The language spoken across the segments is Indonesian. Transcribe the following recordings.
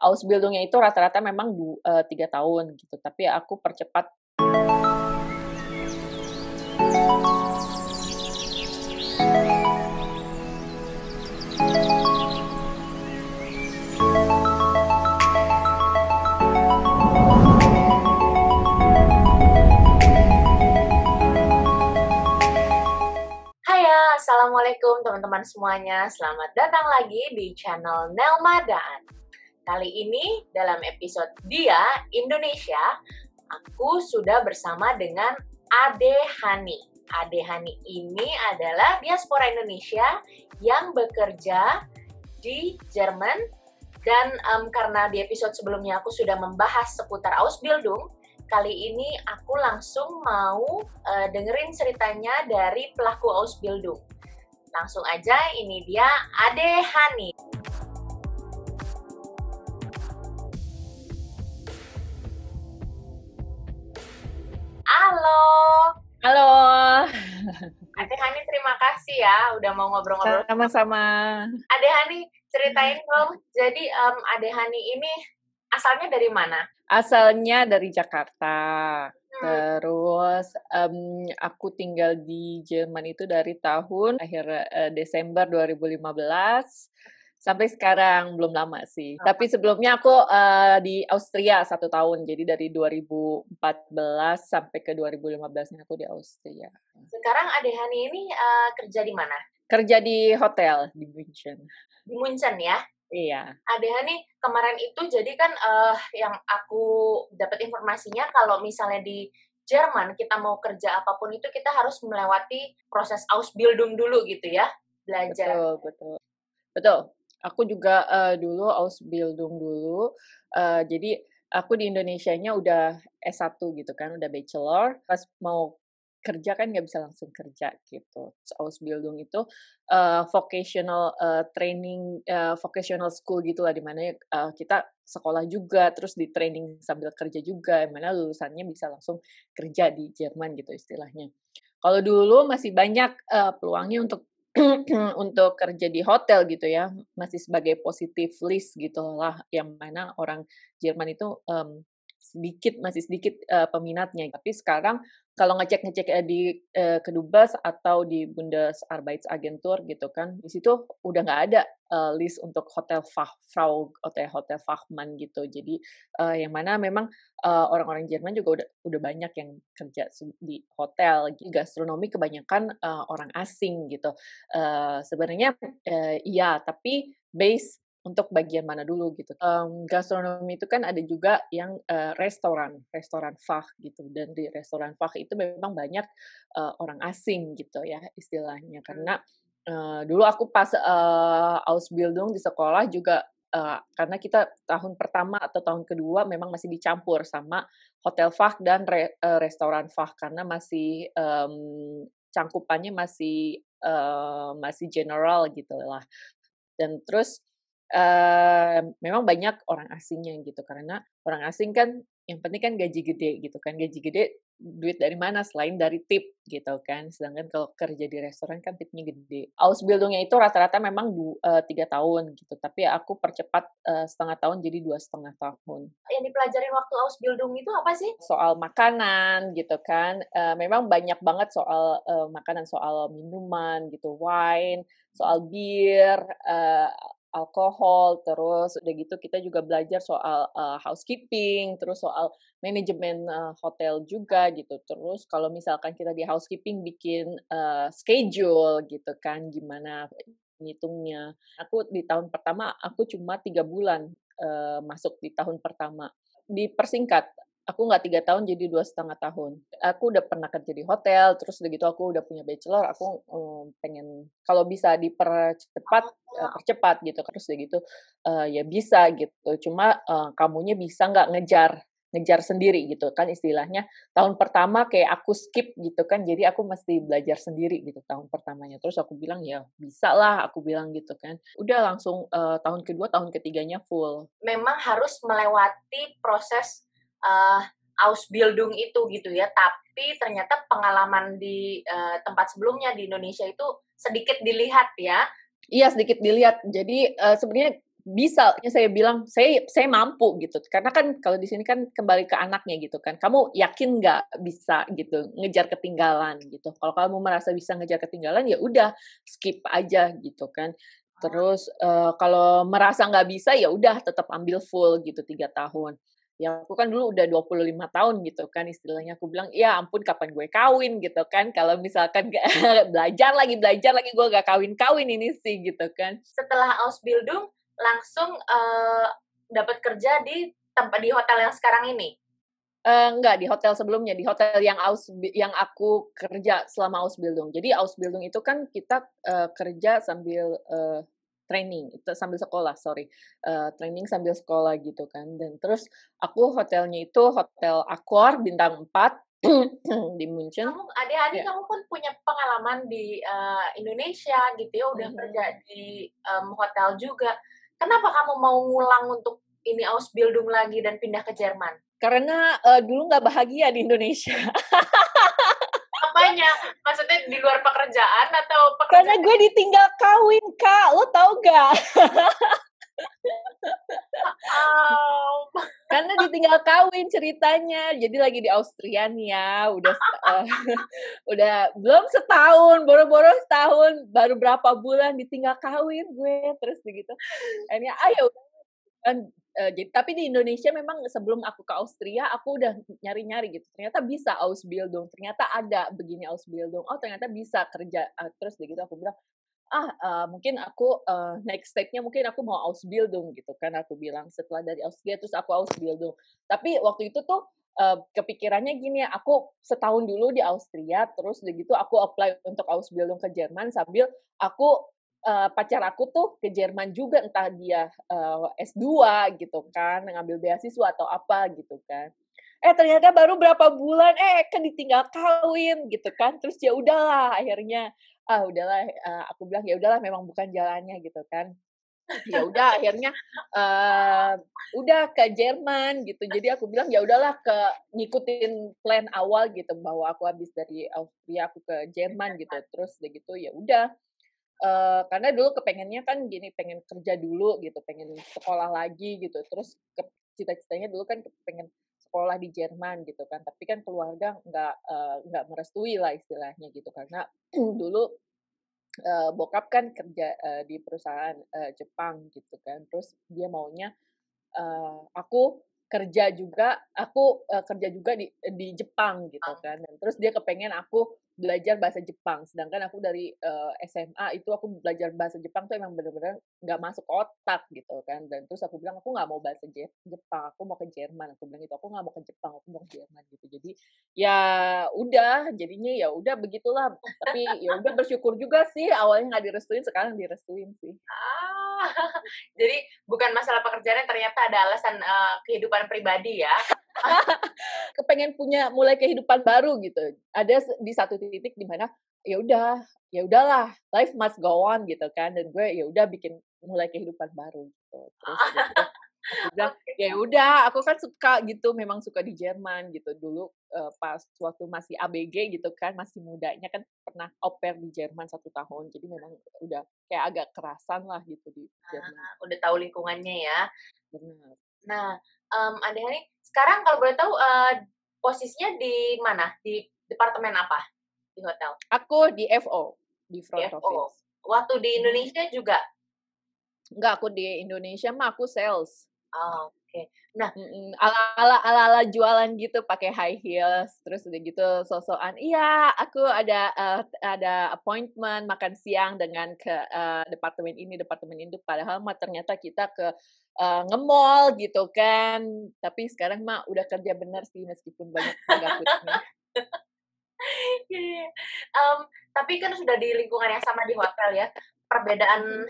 Ausbildungnya itu rata-rata memang uh, tiga tahun gitu, tapi aku percepat. Assalamualaikum teman-teman semuanya. Selamat datang lagi di channel Nelma Dan. Kali ini dalam episode Dia Indonesia, aku sudah bersama dengan Ade Hani. Ade Hani ini adalah diaspora Indonesia yang bekerja di Jerman dan um, karena di episode sebelumnya aku sudah membahas seputar Ausbildung, kali ini aku langsung mau uh, dengerin ceritanya dari pelaku Ausbildung. Langsung aja, ini dia Ade Hani. Halo. Halo. Ade Hani terima kasih ya udah mau ngobrol-ngobrol. Sama-sama. Ade Hani ceritain dong. Jadi um, Ade Hani ini asalnya dari mana? Asalnya dari Jakarta. Hmm. Terus um, aku tinggal di Jerman itu dari tahun akhir uh, Desember 2015 sampai sekarang belum lama sih. Oh. Tapi sebelumnya aku uh, di Austria satu tahun, jadi dari 2014 sampai ke 2015 aku di Austria. Sekarang Adehani ini uh, kerja di mana? Kerja di hotel di München. Di München ya? Iya. Adehani kemarin itu jadi kan uh, yang aku dapat informasinya kalau misalnya di Jerman kita mau kerja apa pun itu kita harus melewati proses Ausbildung dulu gitu ya belajar. Betul betul betul aku juga uh, dulu Ausbildung dulu. Uh, jadi aku di Indonesia-nya udah S1 gitu kan, udah bachelor. Pas mau kerja kan nggak bisa langsung kerja gitu. Ausbildung itu uh, vocational uh, training, uh, vocational school gitulah di mana uh, kita sekolah juga, terus di training sambil kerja juga, yang mana lulusannya bisa langsung kerja di Jerman gitu istilahnya. Kalau dulu masih banyak uh, peluangnya untuk untuk kerja di hotel gitu ya masih sebagai positif list gitu lah yang mana orang Jerman itu um, sedikit masih sedikit uh, peminatnya. Tapi sekarang kalau ngecek-ngecek di uh, kedubes atau di Bundesarbeitsagentur gitu kan di situ udah nggak ada uh, list untuk hotel Fachfrau hotel hotel Fachmann gitu. Jadi uh, yang mana memang orang-orang uh, Jerman juga udah udah banyak yang kerja di hotel. Gastronomi kebanyakan uh, orang asing gitu. Uh, sebenarnya uh, iya tapi base untuk bagian mana dulu gitu. Um, gastronomi itu kan ada juga yang uh, restoran, restoran Fach gitu. Dan di restoran Fach itu memang banyak uh, orang asing gitu ya istilahnya. Karena uh, dulu aku pas uh, Ausbildung di sekolah juga uh, karena kita tahun pertama atau tahun kedua memang masih dicampur sama hotel Fach dan re, uh, restoran Fach karena masih um, cangkupannya masih uh, masih general gitu lah. Dan terus uh, memang banyak orang asingnya gitu karena orang asing kan yang penting kan gaji gede gitu kan gaji gede duit dari mana selain dari tip gitu kan. Sedangkan kalau kerja di restoran kan tipnya gede. Ausbildungnya itu rata-rata memang tiga uh, tahun gitu tapi aku percepat uh, setengah tahun jadi dua setengah tahun. Yang dipelajarin waktu Ausbildung itu apa sih? Soal makanan gitu kan uh, memang banyak banget soal uh, makanan soal minuman gitu wine soal bir uh, alkohol, terus udah gitu kita juga belajar soal uh, housekeeping, terus soal manajemen uh, hotel juga gitu. Terus kalau misalkan kita di housekeeping bikin uh, schedule gitu kan, gimana ngitungnya. Aku di tahun pertama aku cuma tiga bulan uh, masuk di tahun pertama. Dipersingkat, aku nggak tiga tahun jadi dua setengah tahun. Aku udah pernah kerja di hotel, terus udah gitu aku udah punya bachelor. Aku um, pengen kalau bisa dipercepat, uh, percepat gitu. Terus udah gitu uh, ya bisa gitu. Cuma uh, kamunya bisa nggak ngejar ngejar sendiri gitu kan istilahnya tahun pertama kayak aku skip gitu kan jadi aku mesti belajar sendiri gitu tahun pertamanya terus aku bilang ya bisa lah aku bilang gitu kan udah langsung uh, tahun kedua tahun ketiganya full memang harus melewati proses uh, Ausbildung itu gitu ya. Tapi ternyata pengalaman di uh, tempat sebelumnya di Indonesia itu sedikit dilihat ya. Iya sedikit dilihat. Jadi uh, sebenarnya bisa saya bilang saya saya mampu gitu karena kan kalau di sini kan kembali ke anaknya gitu kan kamu yakin nggak bisa gitu ngejar ketinggalan gitu kalau kamu merasa bisa ngejar ketinggalan ya udah skip aja gitu kan terus uh, kalau merasa nggak bisa ya udah tetap ambil full gitu tiga tahun ya aku kan dulu udah 25 tahun gitu kan istilahnya. Aku bilang ya ampun kapan gue kawin? gitu kan. Kalau misalkan belajar lagi belajar lagi gue gak kawin kawin ini sih gitu kan. Setelah Ausbildung langsung uh, dapat kerja di tempat di hotel yang sekarang ini? Uh, enggak di hotel sebelumnya. Di hotel yang aus yang aku kerja selama Ausbildung. Jadi Ausbildung itu kan kita uh, kerja sambil uh, training itu sambil sekolah sorry uh, training sambil sekolah gitu kan dan terus aku hotelnya itu hotel Accor bintang 4 di Munchen. Kamu adik-adik ya. kamu pun punya pengalaman di uh, Indonesia gitu ya udah mm -hmm. kerja di um, hotel juga. Kenapa kamu mau ngulang untuk ini Ausbildung lagi dan pindah ke Jerman? Karena uh, dulu nggak bahagia di Indonesia. apanya? Maksudnya di luar pekerjaan atau pekerjaan? Karena gue ditinggal kawin, Kak. Lo tau gak? um. Karena ditinggal kawin ceritanya. Jadi lagi di Austria nih ya. Udah uh, udah belum setahun, boro-boro setahun, baru berapa bulan ditinggal kawin gue terus begitu. Akhirnya ayo kan uh, jadi tapi di Indonesia memang sebelum aku ke Austria aku udah nyari-nyari gitu. Ternyata bisa Ausbildung ternyata ada begini Ausbildung. Oh ternyata bisa kerja uh, terus begitu aku bilang ah uh, mungkin aku uh, next stepnya mungkin aku mau Ausbildung gitu kan aku bilang setelah dari Austria terus aku Ausbildung. Tapi waktu itu tuh uh, kepikirannya gini aku setahun dulu di Austria terus begitu aku apply untuk Ausbildung ke Jerman sambil aku uh, pacar aku tuh ke Jerman juga entah dia uh, eh, S2 gitu kan ngambil beasiswa atau apa gitu kan. Eh ternyata baru berapa bulan eh kan ditinggal kawin gitu kan. Terus ya udahlah akhirnya ah udahlah uh, aku bilang ya udahlah memang bukan jalannya gitu kan. Ya udah akhirnya uh, udah ke Jerman gitu. Jadi aku bilang ya udahlah ke ngikutin plan awal gitu. Bahwa aku habis dari Austria aku ke Jerman gitu. Terus begitu ya udah uh, karena dulu kepengennya kan gini pengen kerja dulu gitu pengen sekolah lagi gitu. Terus ke, cita-citanya dulu kan pengen sekolah di Jerman gitu kan. Tapi kan keluarga nggak uh, nggak merestui lah istilahnya gitu. Karena dulu uh, bokap kan kerja uh, di perusahaan uh, Jepang gitu kan. Terus dia maunya uh, aku kerja juga aku uh, kerja juga di di Jepang gitu kan. Dan terus dia kepengen aku belajar bahasa Jepang sedangkan aku dari uh, SMA itu aku belajar bahasa Jepang tuh emang bener-bener nggak masuk otak gitu kan dan terus aku bilang aku nggak mau bahasa Jepang aku mau ke Jerman. Aku bilang itu aku nggak mau ke Jepang aku mau ke Jerman. Gitu jadi ya udah jadinya ya udah begitulah tapi ya udah bersyukur juga sih awalnya nggak direstuin sekarang direstuin sih. Ah jadi bukan masalah pekerjaan ternyata ada alasan uh, kehidupan pribadi ya kepengen punya mulai kehidupan baru gitu. Ada di satu titik di mana ya udah, ya udahlah, life must go on gitu kan. Dan gue ya udah bikin mulai kehidupan baru gitu. Terus gitu, aku bilang ya udah, aku kan suka gitu, memang suka di Jerman gitu. Dulu uh, pas waktu masih ABG gitu kan, masih mudanya kan pernah oper di Jerman satu tahun. Jadi memang udah kayak agak kerasan lah gitu di Jerman. Ah, udah tahu lingkungannya ya. Benar. Nah, um, Anda ini sekarang kalau boleh tahu uh, posisinya di mana? Di departemen apa di hotel? Aku di FO, di front di office. Waktu di hmm. Indonesia juga? Enggak, aku di Indonesia mah aku sales. Oh, Oke. Okay. Nah, ala-ala ala-ala jualan gitu pakai high heels, terus udah gitu sosokan. Iya, aku ada uh, ada appointment makan siang dengan ke uh, departemen ini, departemen itu. Padahal mah ternyata kita ke uh, nge-mall gitu kan. Tapi sekarang mah udah kerja bener sih meskipun banyak gaputnya. um, tapi kan sudah di lingkungan yang sama di hotel ya. Perbedaan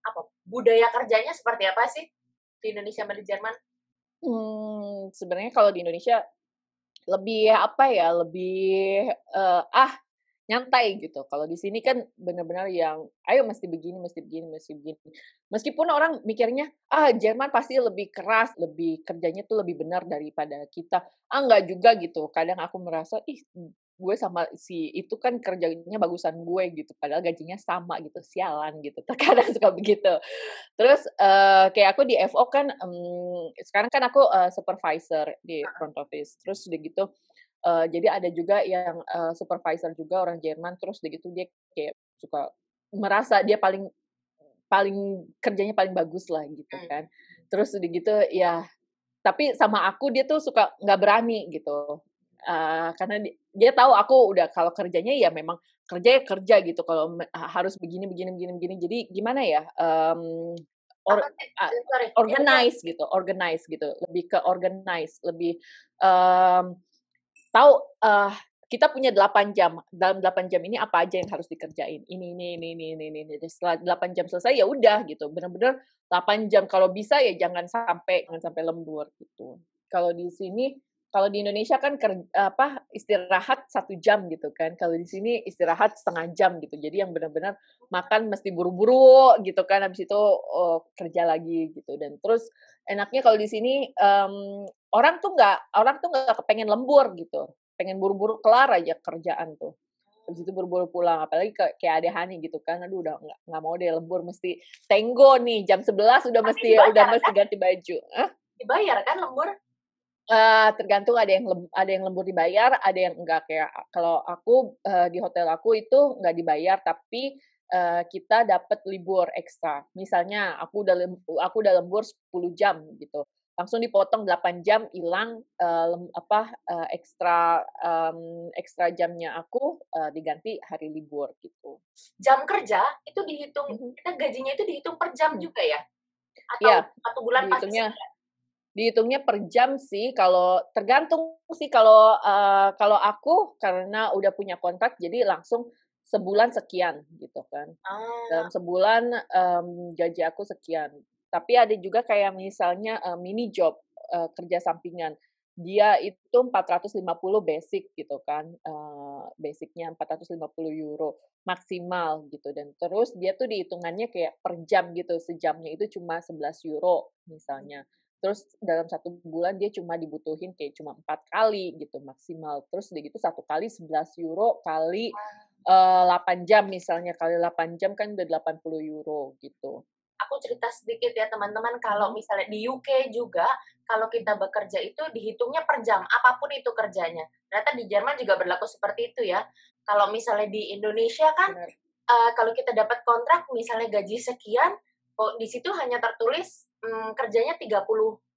apa budaya kerjanya seperti apa sih? Di Indonesia sama di Jerman? Hmm, sebenarnya kalau di Indonesia lebih apa ya, lebih uh, ah nyantai gitu. Kalau di sini kan benar-benar yang ayo mesti begini, mesti begini, mesti begini. Meskipun orang mikirnya ah Jerman pasti lebih keras, lebih kerjanya tuh lebih benar daripada kita. Ah enggak juga gitu. Kadang aku merasa ih gue sama si itu kan kerjanya bagusan gue gitu padahal gajinya sama gitu sialan gitu terkadang suka begitu. Terus uh, kayak aku di FO kan um, sekarang kan aku uh, supervisor di front office terus udah gitu uh, jadi ada juga yang uh, supervisor juga orang Jerman terus udah gitu dia kayak suka merasa dia paling paling kerjanya paling bagus lah gitu hmm. kan. Terus udah gitu ya tapi sama aku dia tuh suka nggak berani gitu uh, karena dia, dia tahu aku udah kalau kerjanya ya memang kerja ya kerja gitu kalau harus begini begini begini begini jadi gimana ya um, or, uh, organize gitu organize gitu lebih ke organize lebih um, tahu uh, kita punya 8 jam. Dalam 8 jam ini apa aja yang harus dikerjain? Ini ini ini ini ini ini. Setelah 8 jam selesai ya udah gitu. Benar-benar 8 jam kalau bisa ya jangan sampai jangan sampai lembur gitu. Kalau di sini kalau di Indonesia kan kerja, apa istirahat satu jam gitu kan. Kalau di sini istirahat setengah jam gitu. Jadi yang benar-benar makan mesti buru-buru gitu kan. Habis itu oh, kerja lagi gitu. Dan terus enaknya kalau di sini um, orang tuh nggak orang tuh nggak kepengen lembur gitu pengen buru-buru kelar aja kerjaan tuh habis itu buru-buru pulang apalagi ke, kayak ada Hani gitu kan aduh udah nggak nggak mau deh lembur mesti tenggo nih jam 11 udah mesti dibayar, udah kan? mesti ganti baju Hah? dibayar kan lembur Uh, tergantung ada yang lem, ada yang lembur dibayar, ada yang enggak kayak kalau aku uh, di hotel aku itu enggak dibayar tapi uh, kita dapat libur ekstra. Misalnya aku udah aku udah lembur 10 jam gitu langsung dipotong 8 jam hilang uh, apa uh, ekstra um, ekstra jamnya aku uh, diganti hari libur gitu. Jam kerja itu dihitung mm -hmm. kita gajinya itu dihitung per jam mm. juga ya? Atau ya, satu bulan pasti Dihitungnya per jam sih kalau tergantung sih kalau uh, kalau aku karena udah punya kontrak jadi langsung sebulan sekian gitu kan. Ah. Dalam sebulan um, gaji aku sekian tapi ada juga kayak misalnya uh, mini job uh, kerja sampingan. Dia itu 450 basic gitu kan. Uh, basicnya 450 euro maksimal gitu dan terus dia tuh dihitungannya kayak per jam gitu. Sejamnya itu cuma 11 euro misalnya. Terus dalam satu bulan dia cuma dibutuhin kayak cuma empat kali gitu maksimal. Terus dia gitu satu kali 11 euro kali uh, 8 jam misalnya kali 8 jam kan udah 80 euro gitu aku cerita sedikit ya teman-teman kalau hmm. misalnya di UK juga kalau kita bekerja itu dihitungnya per jam apa pun itu kerjanya. Ternyata di Jerman juga berlaku seperti itu ya. Kalau misalnya di Indonesia kan uh, kalau kita dapat kontrak misalnya gaji sekian, kok di situ hanya tertulis um, kerjanya 30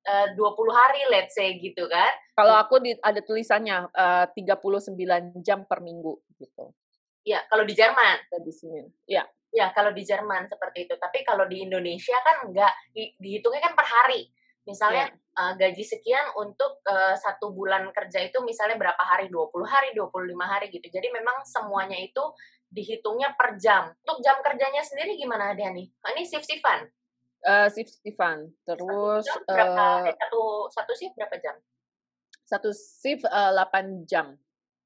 uh, 20 hari let's say gitu kan. Kalau aku di, ada tulisannya uh, 39 jam per minggu gitu. Ya, kalau di Jerman. Di sini. Ya. Ya, kalau di Jerman seperti itu. Tapi kalau di Indonesia kan enggak di, dihitungnya kan per hari. Misalnya yeah. uh, gaji sekian untuk uh, satu bulan kerja itu misalnya berapa hari? 20 hari, 25 hari gitu. Jadi memang semuanya itu dihitungnya per jam. Untuk jam kerjanya sendiri gimana dia nih? Oh, ini shift-shiftan? Uh, shift-shiftan. Terus satu berapa, uh, eh, satu satu shift berapa jam? Satu shift uh, 8 jam.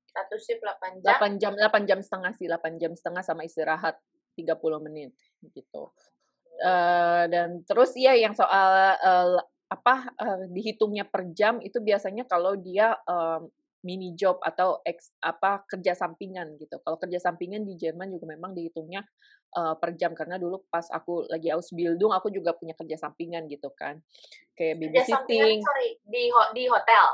Satu shift 8 jam. 8 jam 8 jam setengah sih, 8 jam setengah sama istirahat 30 menit gitu. Uh, dan terus ya yang soal uh, apa uh, dihitungnya per jam itu biasanya kalau dia um, mini job atau ex apa kerja sampingan gitu. Kalau kerja sampingan di Jerman juga memang dihitungnya uh, per jam karena dulu pas aku lagi Ausbildung aku juga punya kerja sampingan gitu kan. Kayak babysitting. sorry, di ho di hotel.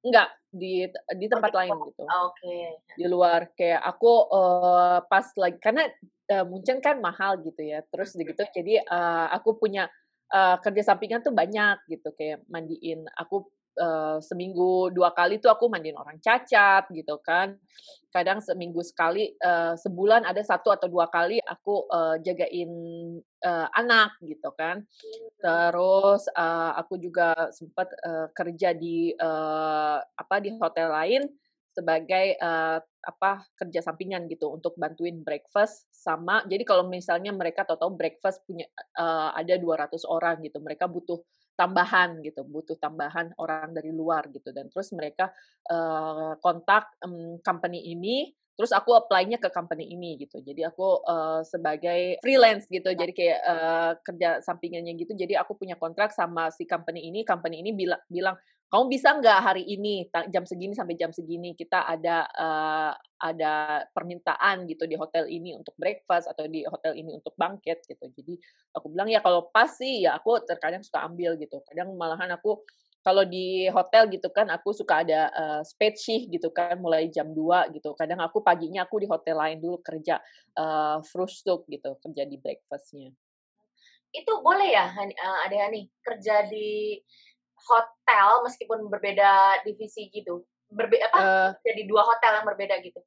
Enggak, di di oh, tempat oh, lain gitu. Oke. Okay. Di luar kayak aku uh, pas lagi karena uh, Munchen kan mahal gitu ya. Terus gitu jadi uh, aku punya uh, kerja sampingan tuh banyak gitu kayak mandiin aku uh, seminggu dua kali tuh aku mandiin orang cacat gitu kan. Kadang seminggu sekali uh, sebulan ada satu atau dua kali aku uh, jagain uh, anak gitu kan. Terus uh, aku juga sempat uh, kerja di uh, apa di hotel lain sebagai uh, apa kerja sampingan gitu untuk bantuin breakfast sama jadi kalau misalnya mereka tahu-tahu breakfast punya uh, ada 200 orang gitu mereka butuh tambahan gitu butuh tambahan orang dari luar gitu. Dan terus mereka uh, kontak um, company ini terus aku apply-nya ke company ini gitu. Jadi aku uh, sebagai freelance gitu. Jadi kayak uh, kerja sampingannya gitu. Jadi aku punya kontrak sama si company ini. Company ini bilang bilang kamu bisa nggak hari ini jam segini sampai jam segini kita ada uh, ada permintaan gitu di hotel ini untuk breakfast atau di hotel ini untuk bangkit gitu. Jadi aku bilang ya kalau pas sih ya aku terkadang suka ambil gitu. Kadang malahan aku kalau di hotel gitu kan aku suka ada uh, gitu kan mulai jam 2 gitu. Kadang aku paginya aku di hotel lain dulu kerja uh, frustuk gitu, kerja di breakfastnya. Itu boleh ya nih kerja di hotel meskipun berbeda divisi gitu. Berbe apa? Uh, jadi dua hotel yang berbeda gitu.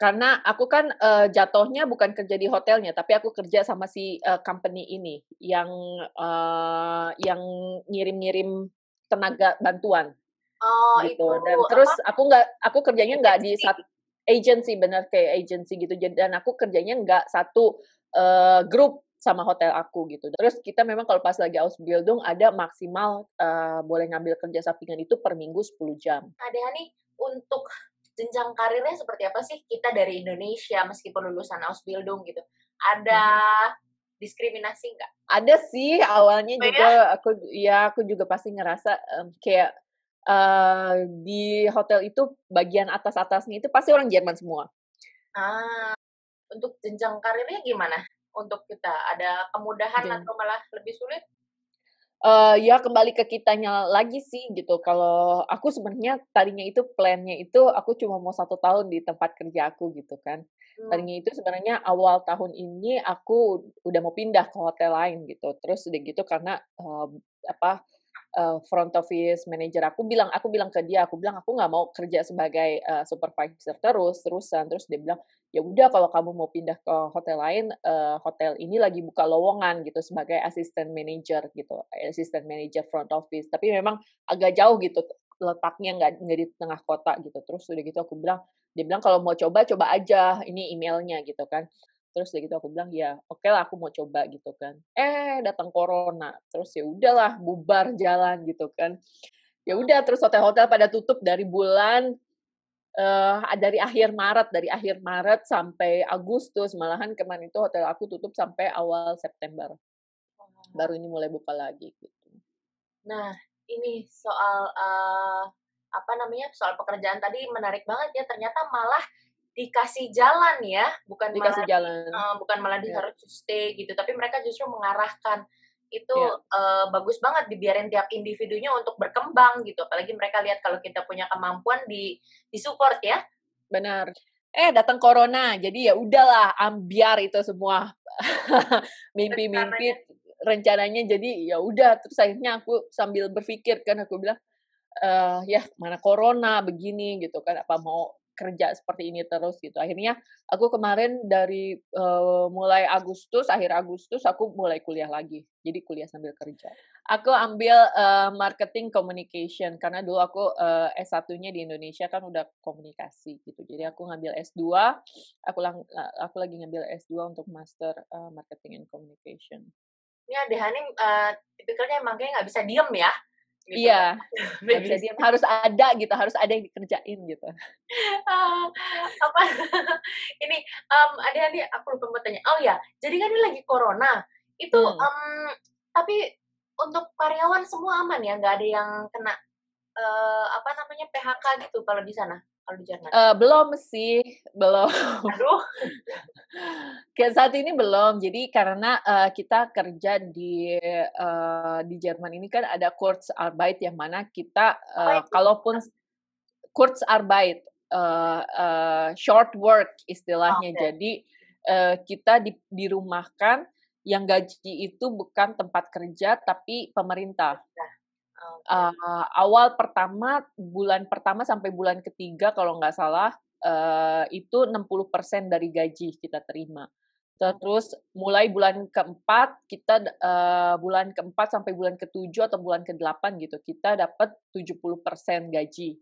Karena aku kan uh, jatuhnya bukan kerja di hotelnya tapi aku kerja sama si uh, company ini yang uh, yang ngirim-ngirim tenaga bantuan. Oh, gitu. itu. dan terus apa? aku nggak aku kerjanya nggak di satu agency benar kayak agency gitu. Dan aku kerjanya nggak satu uh, grup sama hotel aku gitu. Terus kita memang kalau pas lagi Ausbildung ada maksimal uh, boleh ngambil kerja sampingan itu per minggu 10 jam. Ada nih untuk jenjang karirnya seperti apa sih kita dari Indonesia meskipun lulusan Ausbildung gitu? Ada hmm. diskriminasi nggak? Ada sih awalnya oh, juga ya? aku ya aku juga pasti ngerasa um, kayak uh, di hotel itu bagian atas-atasnya itu pasti orang Jerman semua. Ah, untuk jenjang karirnya gimana? Untuk kita? Ada kemudahan atau malah lebih sulit? Uh, ya kembali ke kitanya lagi sih gitu. Kalau aku sebenarnya tadinya itu plannya itu aku cuma mau satu tahun di tempat kerja aku gitu kan. Hmm. Tadinya itu sebenarnya awal tahun ini aku udah mau pindah ke hotel lain gitu. Terus udah gitu karena uh, apa uh, front office manager aku bilang aku bilang ke dia aku bilang aku nggak mau kerja sebagai uh, supervisor terus terusan terus dia bilang ya udah kalau kamu mau pindah ke hotel lain uh, hotel ini lagi buka lowongan gitu sebagai assistant manager gitu assistant manager front office. Tapi memang agak jauh gitu letaknya nggak nggak di tengah kota gitu. Terus udah gitu aku bilang dia bilang kalau mau coba coba aja ini emailnya gitu kan. Terus dari gitu aku bilang ya oke okay lah aku mau coba gitu kan. Eh datang corona. Terus ya udahlah bubar jalan gitu kan. Ya udah terus hotel-hotel pada tutup dari bulan uh, dari akhir Maret dari akhir Maret sampai Agustus malahan kemarin itu hotel aku tutup sampai awal September. Baru ini mulai buka lagi gitu. Nah ini soal uh, apa namanya soal pekerjaan tadi menarik banget ya ternyata malah dikasih jalan ya, bukan dikasih malah, jalan, uh, bukan malah yeah. harus stay gitu, tapi mereka justru mengarahkan itu yeah. uh, bagus banget dibiarin tiap individunya untuk berkembang gitu, apalagi mereka lihat kalau kita punya kemampuan di di support ya. Benar. Eh datang corona, jadi ya udahlah ambiar itu semua mimpi-mimpi rencananya jadi ya udah terus akhirnya aku sambil berpikir kan aku bilang uh, ya mana corona begini gitu kan apa mau kerja seperti ini terus gitu. Akhirnya aku kemarin dari uh, mulai Agustus, akhir Agustus aku mulai kuliah lagi. Jadi kuliah sambil kerja. Aku ambil uh, marketing communication karena dulu aku uh, S1-nya di Indonesia kan udah komunikasi gitu. Jadi aku ngambil S2, aku lang aku lagi ngambil S2 untuk master uh, marketing and communication. Ini ada Hani uh, tipikalnya emang kayak nggak bisa diem ya Gitu. Iya, bisa diam. Harus ada gitu, harus ada yang dikerjain gitu. Uh, apa? ini um, ada nih aku lupa mau tanya. Oh ya, jadi kan ini lagi corona. Itu hmm. um, tapi untuk karyawan semua aman ya, nggak ada yang kena uh, apa namanya PHK gitu kalau di sana kalau di Jerman? Uh, belum sih, belum. Aduh. Kayak saat ini belum. Jadi karena uh, kita kerja di uh, di Jerman ini kan ada Kurzarbeit yang mana kita uh, kalaupun Kurzarbeit uh, uh, short work istilahnya. Okay. Jadi uh, kita di, dirumahkan yang gaji itu bukan tempat kerja tapi pemerintah. Nah uh, awal pertama bulan pertama sampai bulan ketiga kalau nggak salah uh, itu 60% dari gaji kita terima. Terus mulai bulan keempat kita uh, bulan keempat sampai bulan ketujuh atau bulan ke-8 gitu kita dapat 70% gaji.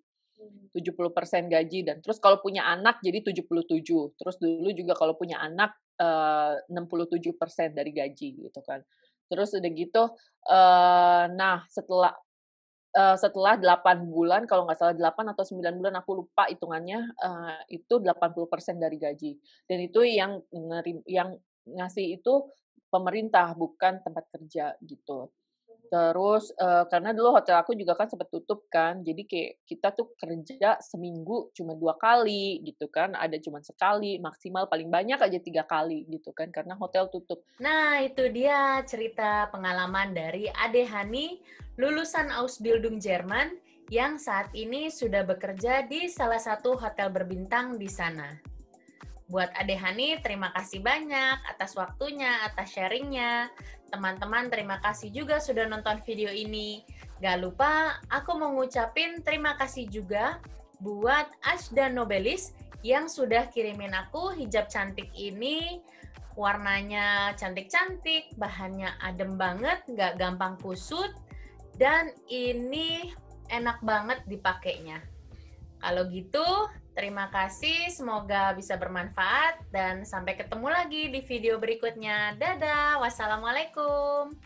70% hmm. gaji dan terus kalau punya anak jadi 77. Terus dulu juga kalau punya anak uh, 67% dari gaji gitu kan. Terus udah gitu uh, nah setelah uh, setelah 8 bulan kalau nggak salah 8 atau 9 bulan aku lupa hitungannya uh, itu 80% dari gaji. Dan itu yang yang ngasih itu pemerintah bukan tempat kerja gitu. Terus, eee, karena dulu hotel aku juga kan sempet tutup kan, jadi kayak kita tuh kerja seminggu cuma 2 kali gitu kan, ada cuman sekali, maksimal paling banyak aja 3 kali gitu kan, karena hotel tutup. Nah, itu dia cerita pengalaman dari Ade Hani, lulusan Ausbildung Jerman, yang saat ini sudah bekerja di salah satu hotel berbintang di sana. Buat Ade Hani, terima kasih banyak atas waktunya, atas sharingnya. Teman-teman, terima kasih juga sudah nonton video ini. Gak lupa, aku mau ngucapin terima kasih juga buat Ashda Nobelis yang sudah kirimin aku hijab cantik ini. Warnanya cantik-cantik, bahannya adem banget, gak gampang kusut, dan ini enak banget dipakainya. Kalau gitu, terima kasih. Semoga bisa bermanfaat dan sampai ketemu lagi di video berikutnya. Dadah. Wassalamualaikum.